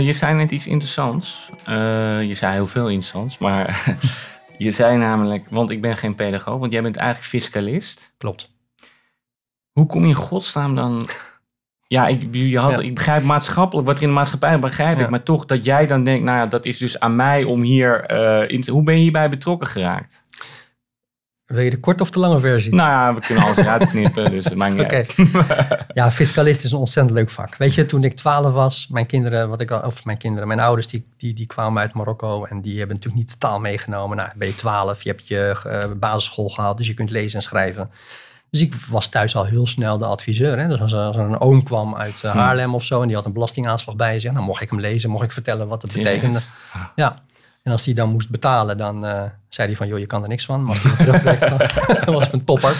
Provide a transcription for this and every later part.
Eh, je zei net iets interessants. Eh, je zei heel veel interessants, maar je zei namelijk, want ik ben geen pedagoog, want jij bent eigenlijk fiscalist. Klopt. Hoe kom je in godsnaam dan... Ja, ik, je had, Ja. ik begrijp maatschappelijk, wat er in de maatschappij begrijp ik, maar toch dat jij dan denkt, nou ja, dat is dus aan mij om hier... eh, in te- hoe ben je hierbij betrokken geraakt? Wil je de korte of de lange versie? Nou ja, we kunnen alles eruit knippen, dus het maakt niet uit. Ja, fiscalist is een ontzettend leuk vak. Weet je, toen ik 12 was, mijn kinderen, wat ik al, of mijn kinderen, mijn ouders, die, die, die kwamen uit Marokko en die hebben natuurlijk niet de taal meegenomen. Nou, ben je 12, je hebt je eh, basisschool gehad, dus je kunt lezen en schrijven. Dus ik was thuis al heel snel de adviseur. Hè? Dus als, er- als er een oom kwam uit eh, Hmm. Haarlem of zo en die had een belastingaanslag bij zich, dan mocht ik hem lezen, mocht ik vertellen wat het betekende. Serieus? Ja. En als hij dan moest betalen, dan eh, zei hij van, joh, je kan er niks van. Maar dan was een topper.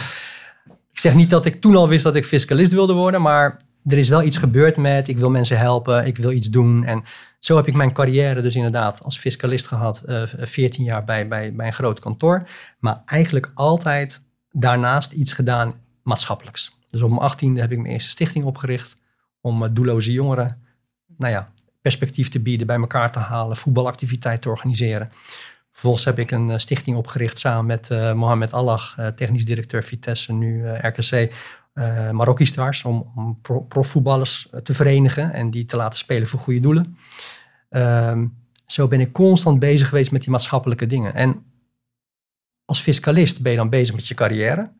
Ik zeg niet dat ik toen al wist dat ik fiscalist wilde worden, maar er is wel iets gebeurd met, ik wil mensen helpen, ik wil iets doen. En zo heb ik mijn carrière dus inderdaad als fiscalist gehad, eh 14 jaar bij, bij, bij een groot kantoor. Maar eigenlijk altijd daarnaast iets gedaan maatschappelijks. Dus op mijn 18e heb ik mijn eerste stichting opgericht om eh, doelloze jongeren, nou ja, perspectief te bieden, bij elkaar te halen, voetbalactiviteit te organiseren. Vervolgens heb ik een eh, stichting opgericht samen met eh Mohamed Allah, eh, technisch directeur Vitesse, nu RKC, eh Marokki Stars, om, om pro- profvoetballers te verenigen en die te laten spelen voor goede doelen. Ehm, zo ben ik constant bezig geweest met die maatschappelijke dingen. En als fiscalist ben je dan bezig met je carrière,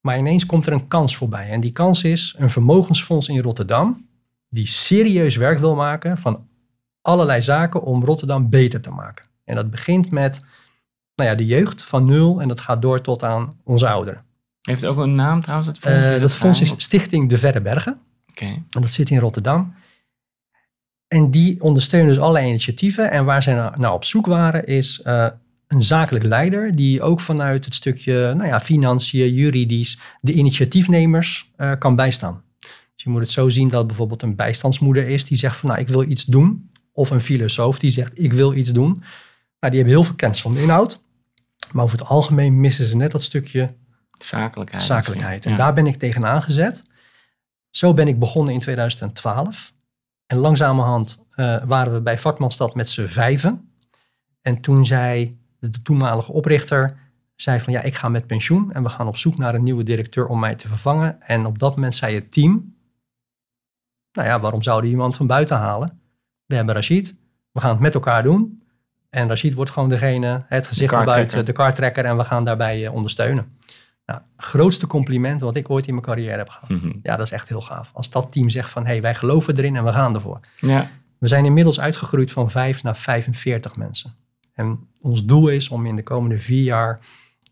maar ineens komt er een kans voorbij. En die kans is een vermogensfonds in Rotterdam, die serieus werk wil maken van allerlei zaken om Rotterdam beter te maken. En dat begint met nou ja, de jeugd van nul en dat gaat door tot aan onze ouderen. Heeft het ook een naam trouwens, het fonds? Eh, je dat fonds is geheim? Stichting De Verre Bergen. Oké. En dat zit in Rotterdam. En die ondersteunen dus allerlei initiatieven. En waar zij nou, nou op zoek waren, is eh, een zakelijk leider die ook vanuit het stukje nou ja, financiën, juridisch, de initiatiefnemers eh, kan bijstaan. Dus je moet het zo zien dat bijvoorbeeld een bijstandsmoeder is die zegt van nou ik wil iets doen. Of een filosoof die zegt ik wil iets doen. Nou, die hebben heel veel kennis van de inhoud. Maar over het algemeen missen ze net dat stukje Zakelijkheid. zakelijkheid. En Ja. daar ben ik tegenaan gezet. Zo ben ik begonnen in 2012. En langzamerhand eh, waren we bij Vakmanstad met z'n vijven. En toen zei de, de toenmalige oprichter, zei van ja, ik ga met pensioen en we gaan op zoek naar een nieuwe directeur om mij te vervangen. En op dat moment zei het team, nou ja, waarom zouden iemand van buiten halen? We hebben Rashid, we gaan het met elkaar doen. En Rashid wordt gewoon degene, het gezicht naar buiten, de kaarttrekker en we gaan daarbij eh, ondersteunen. Nou, grootste compliment wat ik ooit in mijn carrière heb gehad. Mhm. Ja, dat is echt heel gaaf. Als dat team zegt van, hé, hey, wij geloven erin en we gaan ervoor. ja. We zijn inmiddels uitgegroeid van 5 naar 45 mensen. En ons doel is om in de komende vier jaar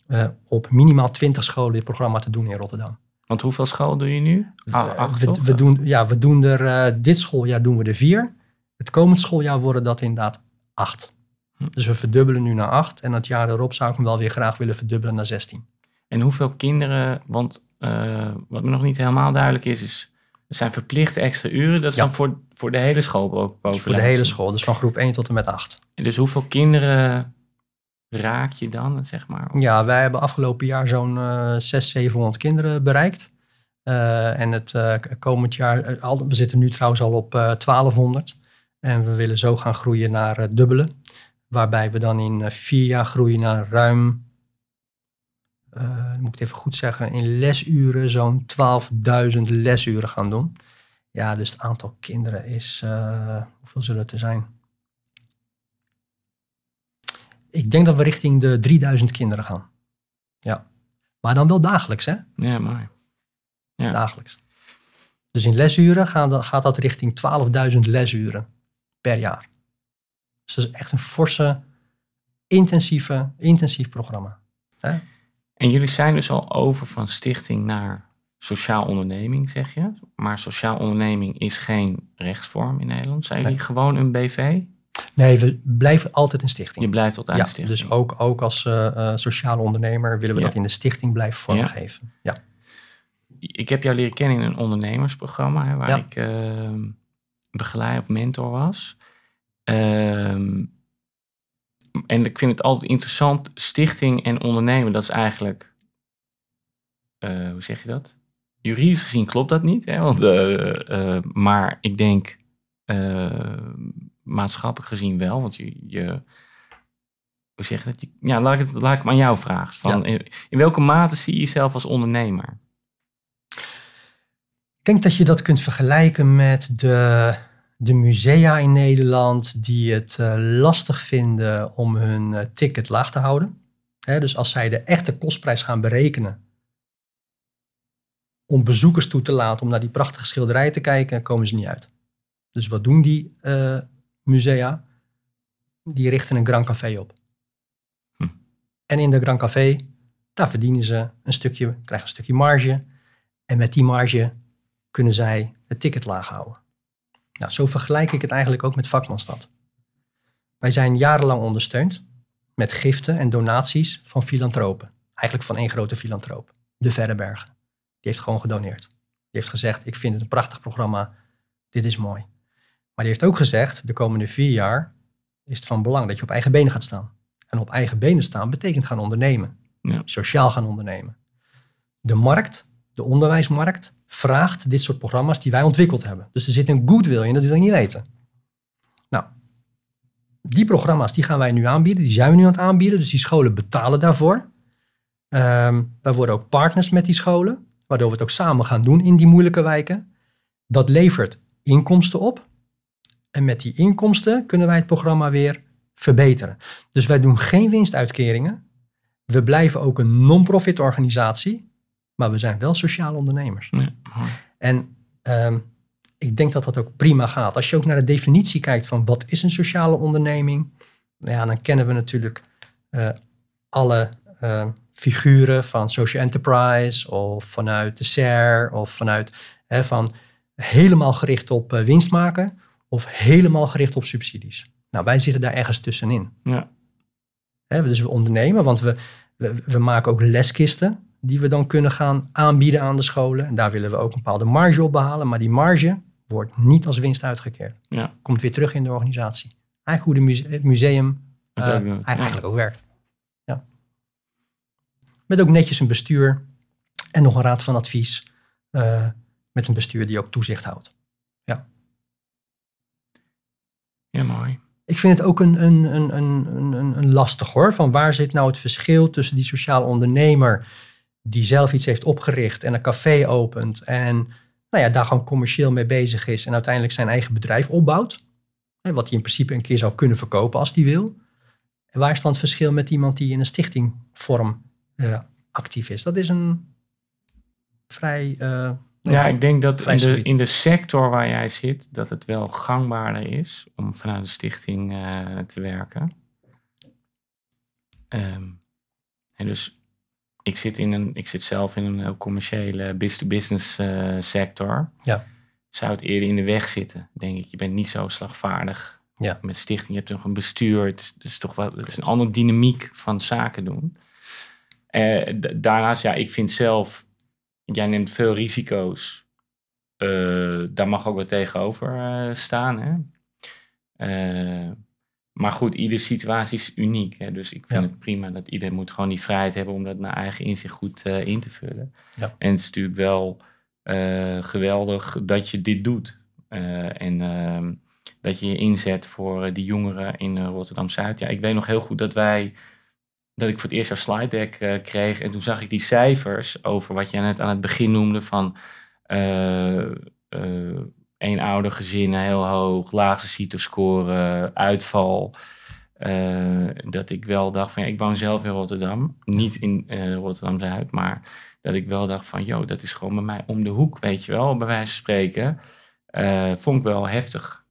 eh, op minimaal 20 scholen dit programma te doen in Rotterdam. Want hoeveel school doe je nu? Ah, acht, we, toch? we doen, ja, we doen er, eh, dit schooljaar doen we er vier. Het komend schooljaar worden dat inderdaad acht. Hm. Dus we verdubbelen nu naar acht. En het jaar erop zou ik hem wel weer graag willen verdubbelen naar 16. En hoeveel kinderen, want eh, wat me nog niet helemaal duidelijk is, is er zijn verplichte extra uren. Dat is Ja. dan voor, voor de hele school Dus voor de hele school, dus van groep 1 tot en met 8. Dus hoeveel kinderen raak je dan, zeg maar? Ja, wij hebben afgelopen jaar zo'n eh 600, 700 kinderen bereikt. Eh, en het eh, komend jaar, we zitten nu trouwens al op eh 1200. En we willen zo gaan groeien naar het dubbele. Waarbij we dan in eh, vier jaar groeien naar ruim, eh, moet ik het even goed zeggen, in lesuren zo'n 12.000 lesuren gaan doen. Ja, dus het aantal kinderen is, eh, hoeveel zullen het er zijn? Ik denk dat we richting de 3000 kinderen gaan. Ja. Maar dan wel dagelijks, hè? Ja, mooi. Ja. Dagelijks. Dus in lesuren gaat dat, gaat dat richting 12.000 lesuren per jaar. Dus dat is echt een forse, intensieve, intensief programma. Hè? En jullie zijn dus al over van stichting naar sociaal onderneming, zeg je. Maar sociaal onderneming is geen rechtsvorm in Nederland. Zijn jullie Nee. gewoon een BV? Nee, we blijven altijd een stichting. Je blijft altijd ja, een stichting. dus ook, ook als eh, sociale ondernemer willen we Ja. dat in de stichting blijven vormgeven. Ja. Ik heb jou leren kennen in een ondernemersprogramma, hè, waar Ja. ik ehm begeleid of mentor was. Ehm, en ik vind het altijd interessant, stichting en ondernemen, dat is eigenlijk, eh, hoe zeg je dat? Juridisch gezien klopt dat niet, hè? Want, eh, eh, maar ik denk, maatschappelijk gezien wel, want je, je hoe zeg je dat? Je, ja, laat ik, het, laat ik hem aan jou vragen. Van, in, in welke mate zie je jezelf als ondernemer? Ik denk dat je dat kunt vergelijken met de, de musea in Nederland die het eh, lastig vinden om hun eh, ticket laag te houden. Dus als zij de echte kostprijs gaan berekenen om bezoekers toe te laten om naar die prachtige schilderijen te kijken, komen ze niet uit. Dus wat doen die eh, musea? Die richten een Grand Café op. Hm. En in de Grand Café, daar verdienen ze een stukje, krijgen een stukje marge. En met die marge kunnen zij het ticket laag houden. Nou, zo vergelijk ik het eigenlijk ook met Vakmanstad. Wij zijn jarenlang ondersteund met giften en donaties van filantropen. Eigenlijk van één grote filantroop, de Verrebergen. Die heeft gewoon gedoneerd. Die heeft gezegd, ik vind het een prachtig programma, dit is mooi. Maar die heeft ook gezegd, de komende vier jaar is het van belang dat je op eigen benen gaat staan. En op eigen benen staan betekent gaan ondernemen. Ja. Sociaal gaan ondernemen. De markt, de onderwijsmarkt, vraagt dit soort programma's die wij ontwikkeld hebben. Dus er zit een goodwill in, dat wil je niet weten. Nou, die programma's die gaan wij nu aanbieden, die zijn we nu aan het aanbieden. Dus die scholen betalen daarvoor. Ehm, wij worden ook partners met die scholen, waardoor we het ook samen gaan doen in die moeilijke wijken. Dat levert inkomsten op. En met die inkomsten kunnen wij het programma weer verbeteren. Dus wij doen geen winstuitkeringen. We blijven ook een non-profit organisatie, maar we zijn wel sociale ondernemers. Ja. En ehm, ik denk dat dat ook prima gaat. Als je ook naar de definitie kijkt van wat is een sociale onderneming, ja, dan kennen we natuurlijk eh, alle eh, figuren van social enterprise of vanuit de SER of vanuit hè, van helemaal gericht op eh, winst maken of helemaal gericht op subsidies. Nou, wij zitten daar ergens tussenin. Ja. Hè, dus we ondernemen, want we, we, we maken ook leskisten die we dan kunnen gaan aanbieden aan de scholen. En daar willen we ook een bepaalde marge op behalen, maar die marge wordt niet als winst uitgekeerd. Ja. Komt weer terug in de organisatie. Eigenlijk hoe de het museum eh, ja. eigenlijk ook werkt. Ja. Met ook netjes een bestuur en nog een raad van advies. eh, met een bestuur die ook toezicht houdt. ja, mooi. Ik vind het ook een, een, een, een, een, een- een lastig hoor. Van waar zit nou het verschil tussen die sociaal ondernemer die zelf iets heeft opgericht en een café opent en nou ja, daar gewoon commercieel mee bezig is en uiteindelijk zijn eigen bedrijf opbouwt. Hè, wat hij in principe een keer zou kunnen verkopen als hij wil. En waar is dan het verschil met iemand die in een stichtingvorm eh, actief is? Dat is een vrij... eh, Ja, ik denk dat in de, in de sector waar jij zit, dat het wel gangbaarder is om vanuit een stichting eh, te werken. Ehm, en dus ik zit, in een, ik zit zelf in een heel commerciële business-to-business eh, sector. Ja. Zou het eerder in de weg zitten, denk ik. Je bent niet zo slagvaardig Ja. met stichting. Je hebt nog een bestuur. Het is, het is toch wel, het is een andere dynamiek van zaken doen. Eh, daarnaast, ja, ik vind zelf jij neemt veel risico's. Eh, daar mag ook wat tegenover staan. Hè? Maar goed, iedere situatie is uniek. Hè? Dus ik vind Ja. het prima dat iedereen moet gewoon die vrijheid hebben om dat naar eigen inzicht goed eh, in te vullen. Ja. En het is natuurlijk wel eh, geweldig dat je dit doet. Eh, en ehm, dat je je inzet voor die jongeren in Rotterdam-Zuid. Ja, ik weet nog heel goed dat wij dat ik voor het eerst jouw slide deck kreeg. En toen zag ik die cijfers over wat jij net aan het begin noemde van eh eenoudergezinnen heel hoog, laagste CITO-score, uitval. Eh, dat ik wel dacht van, ja, ik woon zelf in Rotterdam. Niet in eh, Rotterdam-Zuid, maar dat ik wel dacht van, joh, dat is gewoon bij mij om de hoek, weet je wel, bij wijze van spreken. Eh, vond ik wel heftig.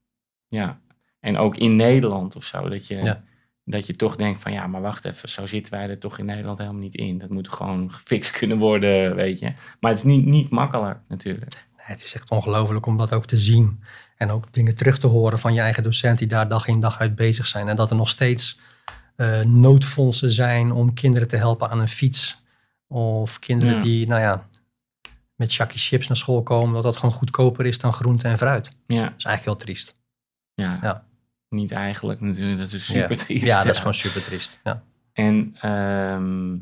Ja. En ook in Nederland of zo, dat je Ja. dat je toch denkt van ja, maar wacht even, zo zitten wij er toch in Nederland helemaal niet in. Dat moet gewoon gefixt kunnen worden, weet je. Maar het is niet, niet makkelijk natuurlijk. Het is echt ongelooflijk om dat ook te zien. En ook dingen terug te horen van je eigen docent die daar dag in dag uit bezig zijn. En dat er nog steeds eh, noodfondsen zijn om kinderen te helpen aan een fiets. Of kinderen Ja. die, nou ja, met Shaki chips naar school komen. Dat dat gewoon goedkoper is dan groente en fruit. Dat Ja, is eigenlijk heel triest. ja. Ja. Niet eigenlijk natuurlijk, dat is super ja. triest. Ja, dat is gewoon super triest. Ja. En ehm,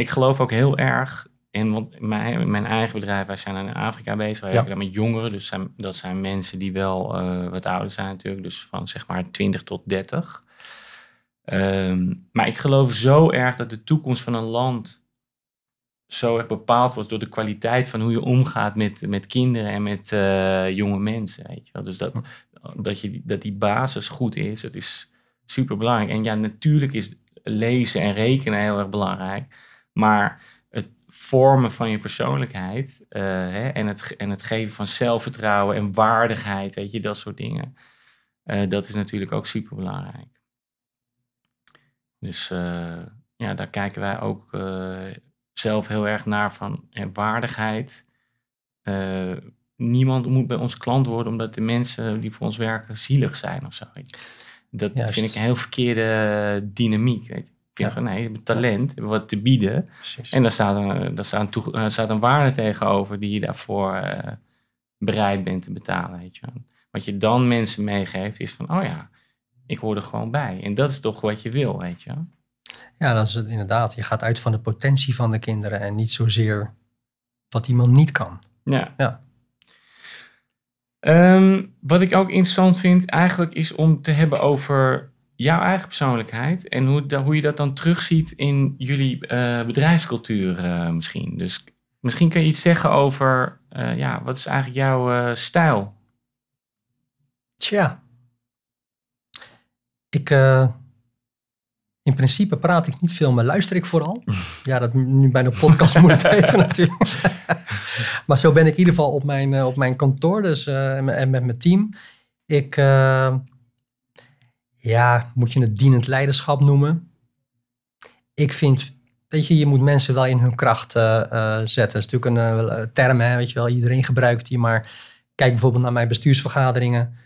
ik geloof ook heel erg En want mijn, mijn eigen bedrijf, wij zijn in Afrika bezig. Wij Ja. werken dan met jongeren. Dus zijn, dat zijn mensen die wel eh, wat ouder zijn natuurlijk. Dus van zeg maar 20 tot 30. Ehm, maar ik geloof zo erg dat de toekomst van een land zo erg bepaald wordt door de kwaliteit van hoe je omgaat met, met kinderen en met eh, jonge mensen. Weet je wel. Dus dat, dat, je, dat die basis goed is, dat is super belangrijk. En ja, natuurlijk is lezen en rekenen heel erg belangrijk. Maar vormen van je persoonlijkheid eh, hè, en, het, en het geven van zelfvertrouwen en waardigheid, weet je, dat soort dingen. eh, dat is natuurlijk ook super belangrijk. Dus eh, ja, daar kijken wij ook zelf heel erg naar van eh, waardigheid. Niemand moet bij ons klant worden omdat de mensen die voor ons werken zielig zijn of zo. Dat Juist. vind ik een heel verkeerde dynamiek. Weet je. Ja. nee, je hebt talent, je hebt wat te bieden. Precies. En daar staat een, daar staat een, toe- eh, staat een waarde tegenover die je daarvoor eh, bereid bent te betalen. Weet je. Wat je dan mensen meegeeft is van, oh ja, ik hoor er gewoon bij. En dat is toch wat je wil, weet je. Ja, dat is het inderdaad. Je gaat uit van de potentie van de kinderen en niet zozeer wat iemand niet kan. Ja. Ja. Ehm, wat ik ook interessant vind, eigenlijk is om te hebben over jouw eigen persoonlijkheid en hoe, da- hoe je dat dan terugziet in jullie eh, bedrijfscultuur eh, misschien. Dus misschien kun je iets zeggen over, eh, ja, wat is eigenlijk jouw stijl? Tja. Ik, in principe praat ik niet veel, maar luister ik vooral. Ja, dat nu bij een podcast moet het even natuurlijk. maar zo ben ik in ieder geval op mijn, op mijn kantoor dus, en met- en met mijn team. Ik, ja, moet je het dienend leiderschap noemen? Ik vind, weet je, je moet mensen wel in hun kracht eh, eh, zetten. Dat is natuurlijk een eh, term, hè, weet je wel, iedereen gebruikt die, maar kijk bijvoorbeeld naar mijn bestuursvergaderingen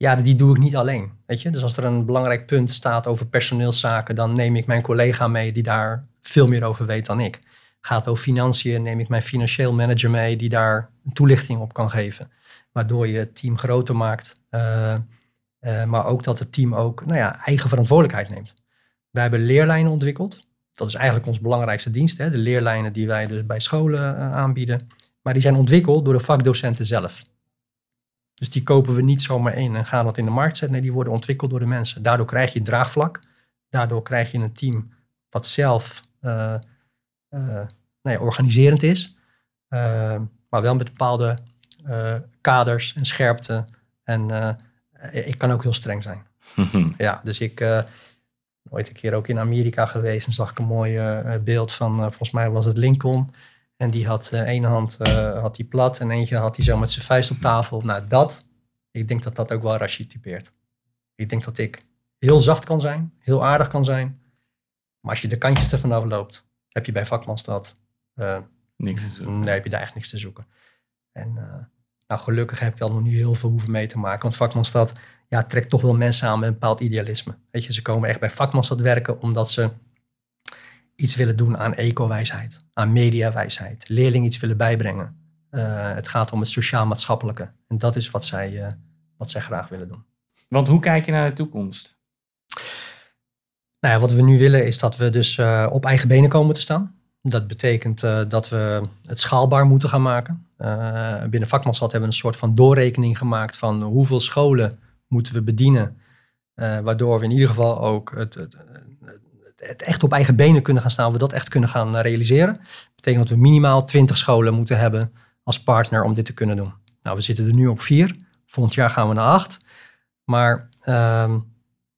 ja, die doe ik niet alleen. Weet je? Dus als er een belangrijk punt staat over personeelszaken, dan neem ik mijn collega mee die daar veel meer over weet dan ik. Gaat over financiën, neem ik mijn financieel manager mee die daar een toelichting op kan geven. Waardoor je het team groter maakt. Eh, maar ook dat het team ook nou ja, eigen verantwoordelijkheid neemt. Wij hebben leerlijnen ontwikkeld. Dat is eigenlijk ons belangrijkste dienst. Hè? De leerlijnen die wij dus bij scholen eh, aanbieden. Maar die zijn ontwikkeld door de vakdocenten zelf. Dus die kopen we niet zomaar in en gaan dat in de markt zetten. Nee, die worden ontwikkeld door de mensen. Daardoor krijg je draagvlak. Daardoor krijg je een team wat zelf eh, nou ja, organiserend is. Maar wel met bepaalde kaders en scherpte. En ik kan ook heel streng zijn. Ja, dus ik uh, ooit een keer ook in Amerika geweest en zag ik een mooi uh, beeld van, uh, volgens mij was het Lincoln. En die had één hand had die plat en eentje had hij zo met zijn vuist op tafel. Nou, dat, ik denk dat dat ook wel Rashid typeert. Ik denk dat ik heel zacht kan zijn, heel aardig kan zijn. Maar als je de kantjes ervan afloopt, heb je bij vakmanstad niks te zoeken. Nee, heb je daar echt niks te zoeken. En nou, gelukkig heb ik al nog niet heel veel hoeven mee te maken. Want vakmanstad ja, trekt toch wel mensen aan met een bepaald idealisme. Weet je, ze komen echt bij vakmanstad werken omdat ze iets willen doen aan eco-wijsheid, aan mediawijsheid, leerlingen iets willen bijbrengen. Uh, het gaat om het sociaal-maatschappelijke. En dat is wat zij, uh, wat zij graag willen doen. Want hoe kijk je naar de toekomst? Nou ja, wat we nu willen is dat we dus uh, op eigen benen komen te staan. Dat betekent dat we het schaalbaar moeten gaan maken. binnen vakmanstad hebben we een soort van doorrekening gemaakt van hoeveel scholen moeten we bedienen. waardoor we in ieder geval ook het, het, het echt op eigen benen kunnen gaan staan, we dat echt kunnen gaan realiseren. Dat betekent dat we minimaal 20 scholen moeten hebben als partner om dit te kunnen doen. Nou, we zitten er nu op vier. Volgend jaar gaan we naar acht. Maar uh,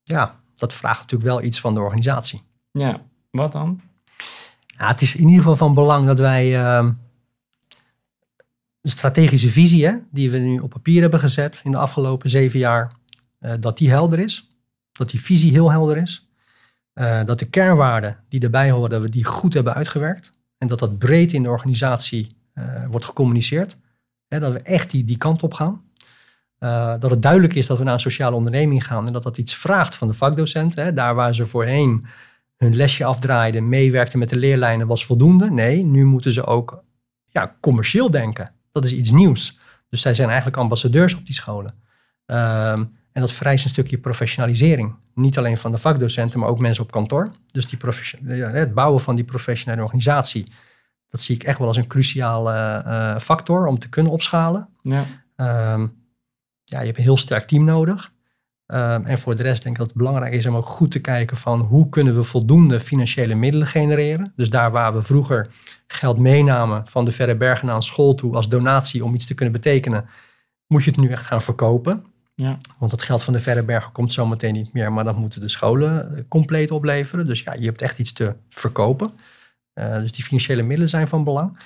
ja, dat vraagt natuurlijk wel iets van de organisatie. Ja, wat dan? Het is in ieder geval van belang dat wij uh, de strategische visie hè, die we nu op papier hebben gezet in de afgelopen zeven jaar, uh, dat die helder is. Dat die visie heel helder is. Uh, dat de kernwaarden die erbij horen, dat we die goed hebben uitgewerkt. En dat dat breed in de organisatie uh, wordt gecommuniceerd. Hè, dat we echt die, die kant op gaan. Dat het duidelijk is dat we naar een sociale onderneming gaan. En dat dat iets vraagt van de vakdocenten. Hè. Daar waar ze voorheen hun lesje afdraaiden, meewerkten met de leerlijnen, was voldoende. Nee, nu moeten ze ook ja, commercieel denken. Dat is iets nieuws. Dus zij zijn eigenlijk ambassadeurs op die scholen. Um, en dat vereist een stukje professionalisering. Niet alleen van de vakdocenten, maar ook mensen op kantoor. Dus die het bouwen van die professionele organisatie, Dat zie ik echt wel als een cruciale eh, factor om te kunnen opschalen. Ja. Ehm, ja, je hebt een heel sterk team nodig. Ehm, en voor de rest denk ik dat het belangrijk is om ook goed te kijken van hoe kunnen we voldoende financiële middelen genereren. Dus daar waar we vroeger geld meenamen van de Verre Bergen naar een school toe als donatie om iets te kunnen betekenen, moet je het nu echt gaan verkopen. Ja. Want het geld van de Verre Bergen komt zometeen niet meer, maar dat moeten de scholen eh, compleet opleveren. Dus ja, je hebt echt iets te verkopen. Uh, dus die financiële middelen zijn van belang.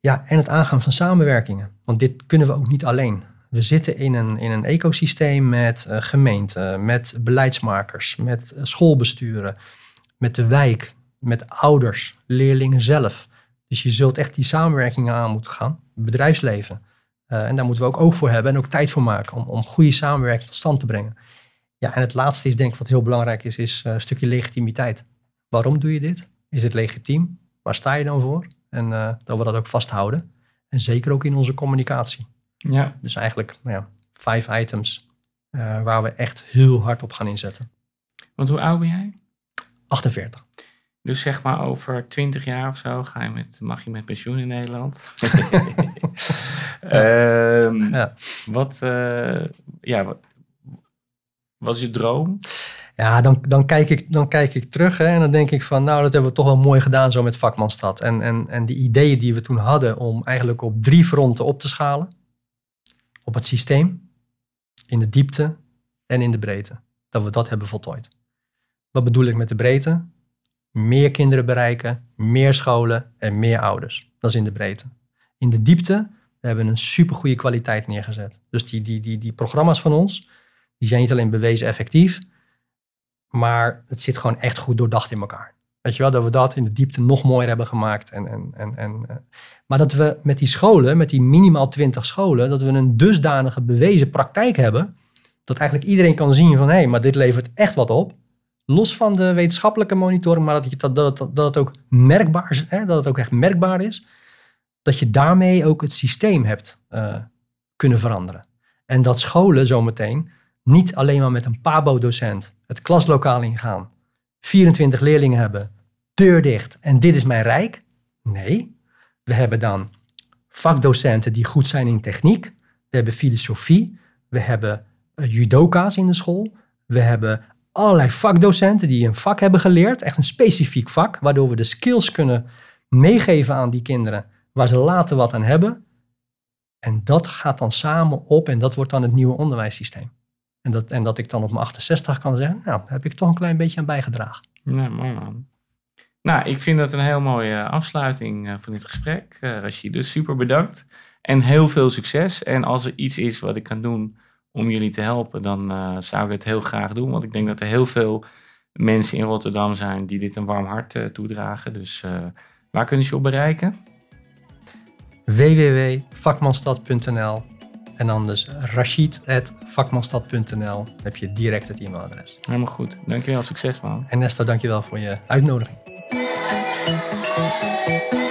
Ja, en het aangaan van samenwerkingen. Want dit kunnen we ook niet alleen. We zitten in een, in een ecosysteem met uh, gemeenten, met beleidsmakers, met uh, schoolbesturen, met de wijk, met ouders, leerlingen zelf. Dus je zult echt die samenwerkingen aan moeten gaan, bedrijfsleven. Uh, en daar moeten we ook oog voor hebben en ook tijd voor maken om, om goede samenwerking tot stand te brengen. Ja, en het laatste is denk ik wat heel belangrijk is, is een stukje legitimiteit. Waarom doe je dit? Is het legitiem? Waar sta je dan voor? En dat we dat ook vasthouden. En zeker ook in onze communicatie. Ja. Dus eigenlijk nou ja, vijf items uh, waar we echt heel hard op gaan inzetten. Want hoe oud ben jij? 48. Dus zeg maar over 20 jaar of zo ga je met, mag je met pensioen in Nederland. Um, ja. Wat, uh, ja, wat was je droom? Ja, dan, dan, kijk ik, dan kijk ik terug hè, en dan denk ik van, nou, dat hebben we toch wel mooi gedaan zo met Vakmanstad. En, en, en die ideeën die we toen hadden om eigenlijk op drie fronten op te schalen op het systeem, in de diepte en in de breedte. Dat we dat hebben voltooid. Wat bedoel ik met de breedte? Meer kinderen bereiken, meer scholen en meer ouders. Dat is in de breedte. In de diepte hebben we een supergoeie kwaliteit neergezet. Dus die, die, die, die programma's van ons, die zijn niet alleen bewezen effectief, maar het zit gewoon echt goed doordacht in elkaar. Weet je wel, dat we dat in de diepte nog mooier hebben gemaakt. En, en, en, en, uh, maar dat we met die scholen, met die minimaal 20 scholen, dat we een dusdanige bewezen praktijk hebben, dat eigenlijk iedereen kan zien van, hé, hey, maar dit levert echt wat op. Los van de wetenschappelijke monitoring, maar dat, dat, dat, dat, het ook merkbaar is, hè, dat het ook echt merkbaar is, dat je daarmee ook het systeem hebt uh, kunnen veranderen. En dat scholen zometeen niet alleen maar met een PABO-docent het klaslokaal ingaan, 24 leerlingen hebben, deur dicht en dit is mijn rijk. Nee, we hebben dan vakdocenten die goed zijn in techniek. We hebben filosofie. We hebben uh, judoka's in de school. We hebben allerlei vakdocenten die een vak hebben geleerd, echt een specifiek vak, waardoor we de skills kunnen meegeven aan die kinderen waar ze later wat aan hebben. En dat gaat dan samen op en dat wordt dan het nieuwe onderwijssysteem. En dat, en dat ik dan op mijn 68 kan zeggen, nou, daar heb ik toch een klein beetje aan bijgedragen. Mooi man. Nou, ik vind dat een heel mooie afsluiting uh, van dit gesprek, uh, Rashid. Dus super bedankt en heel veel succes. En als er iets is wat ik kan doen om jullie te helpen, dan uh, zou ik het heel graag doen. Want ik denk dat er heel veel mensen in Rotterdam zijn die dit een warm hart toedragen. Dus waar kunnen ze je op bereiken? www.vakmanstad.nl en dan dus rashid.vakmanstad.nl heb je direct het e-mailadres. Helemaal goed. Dankjewel. Succes man. En Nesto, dankjewel voor je uitnodiging. Música